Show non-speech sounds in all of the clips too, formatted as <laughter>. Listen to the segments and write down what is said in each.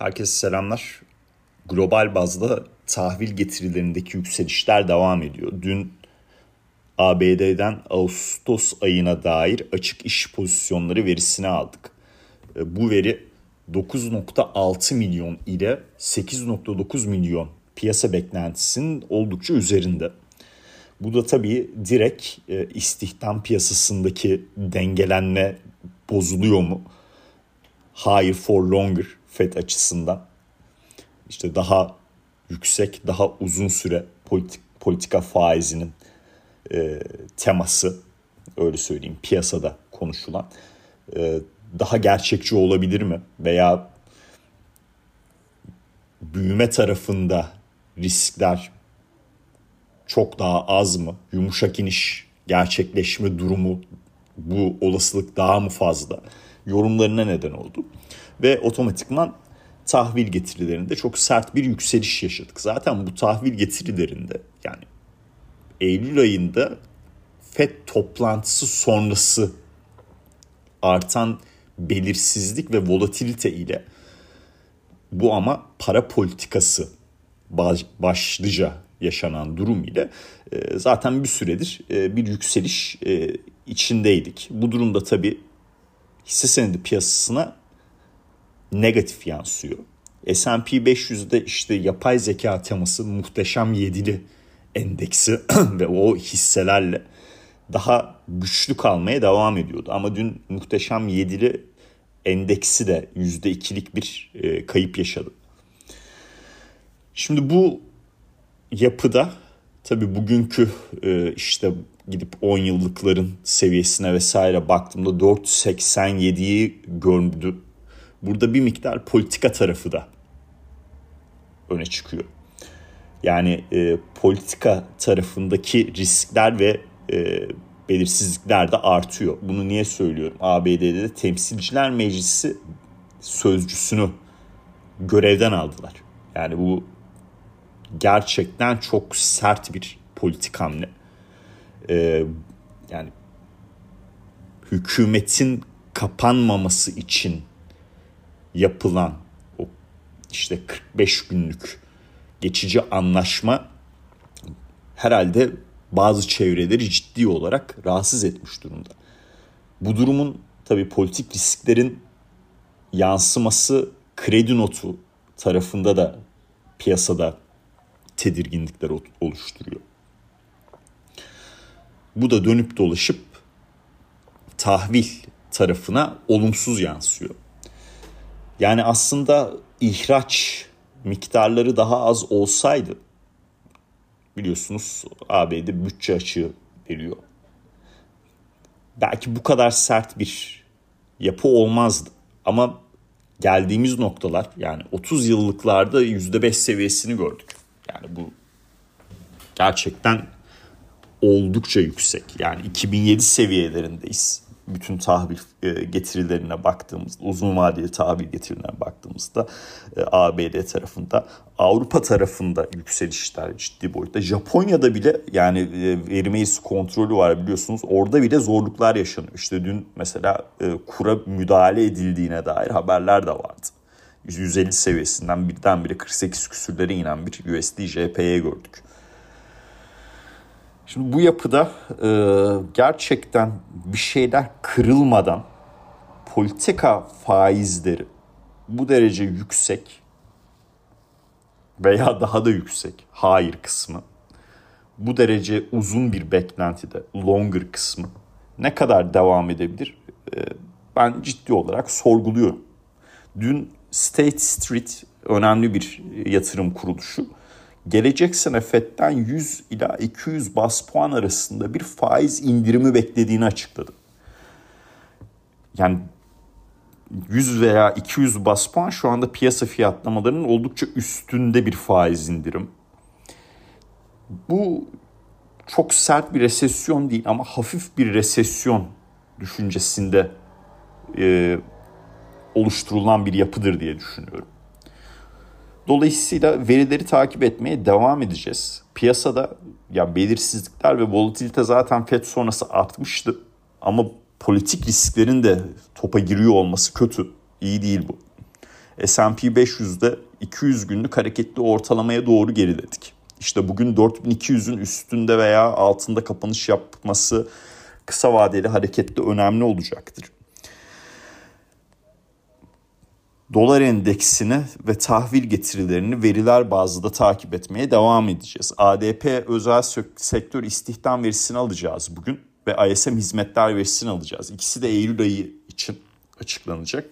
Herkese selamlar. Global bazda tahvil getirilerindeki yükselişler devam ediyor. Dün ABD'den Ağustos ayına dair açık iş pozisyonları verisini aldık. E, bu veri 9.6 milyon ile 8.9 milyon piyasa beklentisinin oldukça üzerinde. Bu da tabii direkt e, istihdam piyasasındaki dengelenme bozuluyor mu? Higher for longer FED açısından. İşte daha yüksek, daha uzun süre politik, politika faizinin e, teması öyle söyleyeyim piyasada konuşulan e, daha gerçekçi olabilir mi? Veya büyüme tarafında riskler çok daha az mı? Yumuşak iniş gerçekleşme durumu bu olasılık daha mı fazla? Yorumlarına neden oldu. Ve otomatikman tahvil getirilerinde çok sert bir yükseliş yaşadık. Zaten bu tahvil getirilerinde yani Eylül ayında FED toplantısı sonrası artan belirsizlik ve volatilite ile bu ama para politikası başlıca yaşanan durum ile e, zaten bir süredir e, bir yükseliş e, içindeydik. Bu durumda tabii hisse senedi piyasasına negatif yansıyor. S&P 500'de işte yapay zeka teması muhteşem yedili endeksi <clears throat> ve o hisselerle daha güçlü kalmaya devam ediyordu. Ama dün muhteşem yedili endeksi de %2'lik bir e, kayıp yaşadı. Şimdi bu yapıda tabii bugünkü e, işte gidip 10 yıllıkların seviyesine vesaire baktığımda 4.87'yi gördü. Burada bir miktar politika tarafı da öne çıkıyor. Yani e, politika tarafındaki riskler ve e, belirsizlikler de artıyor. Bunu niye söylüyorum? ABD'de de Temsilciler Meclisi sözcüsünü görevden aldılar. Yani bu gerçekten çok sert bir politik hamle. Ee, yani hükümetin kapanmaması için yapılan o işte 45 günlük geçici anlaşma herhalde bazı çevreleri ciddi olarak rahatsız etmiş durumda. Bu durumun tabii politik risklerin yansıması kredi notu tarafında da piyasada tedirginlikler oluşturuyor. Bu da dönüp dolaşıp tahvil tarafına olumsuz yansıyor. Yani aslında ihraç miktarları daha az olsaydı biliyorsunuz ABD bütçe açığı veriyor. Belki bu kadar sert bir yapı olmazdı. Ama geldiğimiz noktalar yani 30 yıllıklarda %5 seviyesini gördük. Yani bu gerçekten oldukça yüksek. Yani 2007 seviyelerindeyiz bütün tahvil e, getirilerine baktığımızda, uzun vadeli tahvil getirilerine baktığımızda e, ABD tarafında, Avrupa tarafında yükselişler ciddi boyutta. Japonya'da bile yani e, veri kontrolü var biliyorsunuz. Orada bile zorluklar yaşanıyor. İşte dün mesela kura müdahale edildiğine dair haberler de vardı. 150 seviyesinden birdenbire 48 küsürlere inen bir USD JPY gördük. Şimdi bu yapıda e, gerçekten bir şeyler kırılmadan politika faizleri bu derece yüksek veya daha da yüksek hayır kısmı bu derece uzun bir beklentide longer kısmı ne kadar devam edebilir e, ben ciddi olarak sorguluyorum. Dün State Street önemli bir yatırım kuruluşu gelecek sene FED'den 100 ila 200 bas puan arasında bir faiz indirimi beklediğini açıkladı. Yani 100 veya 200 bas puan şu anda piyasa fiyatlamalarının oldukça üstünde bir faiz indirim. Bu çok sert bir resesyon değil ama hafif bir resesyon düşüncesinde e, oluşturulan bir yapıdır diye düşünüyorum. Dolayısıyla verileri takip etmeye devam edeceğiz. Piyasada ya belirsizlikler ve volatilite zaten FED sonrası artmıştı. Ama politik risklerin de topa giriyor olması kötü. İyi değil bu. S&P 500'de 200 günlük hareketli ortalamaya doğru geriledik. İşte bugün 4200'ün üstünde veya altında kapanış yapması kısa vadeli hareketli önemli olacaktır. Dolar endeksini ve tahvil getirilerini veriler bazında takip etmeye devam edeceğiz. ADP özel sektör istihdam verisini alacağız bugün ve ISM hizmetler verisini alacağız. İkisi de Eylül ayı için açıklanacak.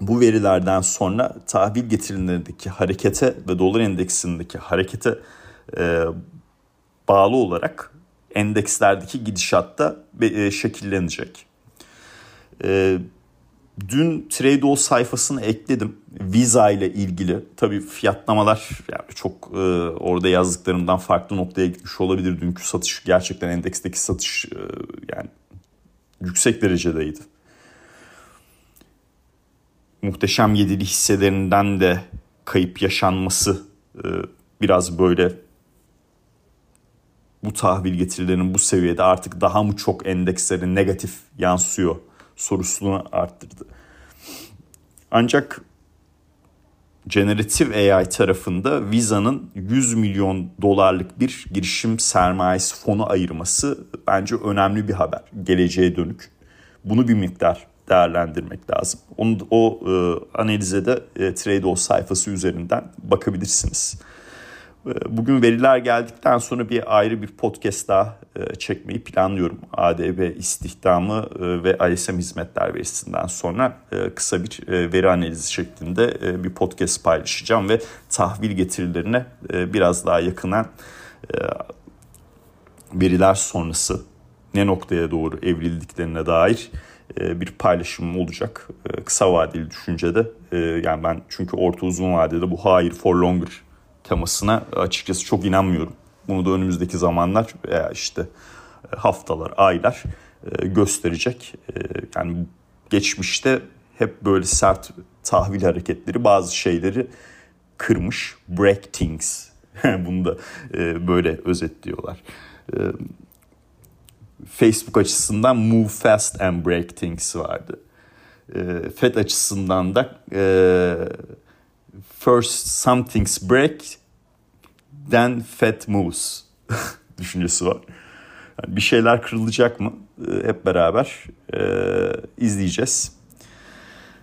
Bu verilerden sonra tahvil getirilerindeki harekete ve dolar endeksindeki harekete e, bağlı olarak endekslerdeki gidişatta e, şekillenecek. E, dün Tradeall sayfasını ekledim. Visa ile ilgili. Tabii fiyatlamalar yani çok e, orada yazdıklarımdan farklı noktaya gitmiş olabilir. Dünkü satış gerçekten endeksteki satış e, yani yüksek derecedeydi. Muhteşem yedili hisselerinden de kayıp yaşanması e, biraz böyle bu tahvil getirilerinin bu seviyede artık daha mı çok endeksleri negatif yansıyor sorusunu arttırdı. Ancak Generative AI tarafında Visa'nın 100 milyon dolarlık bir girişim sermayesi fonu ayırması bence önemli bir haber. Geleceğe dönük. Bunu bir miktar değerlendirmek lazım. Onu, o e, analize de e, Trade sayfası üzerinden bakabilirsiniz. Ee, bugün veriler geldikten sonra bir ayrı bir podcast daha e, çekmeyi planlıyorum. ADB istihdamı e, ve ISM hizmetler verisinden sonra e, kısa bir veri analizi şeklinde bir podcast paylaşacağım ve tahvil getirilerine biraz daha yakınan veriler sonrası ne noktaya doğru evrildiklerine dair bir paylaşımım olacak. Kısa vadeli düşüncede yani ben çünkü orta uzun vadede bu higher for longer temasına açıkçası çok inanmıyorum. Bunu da önümüzdeki zamanlar veya işte e, haftalar, aylar e, gösterecek. E, yani geçmişte hep böyle sert tahvil hareketleri bazı şeyleri kırmış. Break things. <laughs> Bunu da böyle özetliyorlar. Facebook açısından Move Fast and Break Things vardı. FED açısından da First Something's Break then Fed Moves <laughs> düşüncesi var. Yani bir şeyler kırılacak mı? Ee, hep beraber e, izleyeceğiz.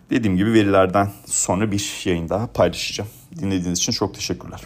Dediğim gibi verilerden sonra bir yayın daha paylaşacağım. Dinlediğiniz için çok teşekkürler.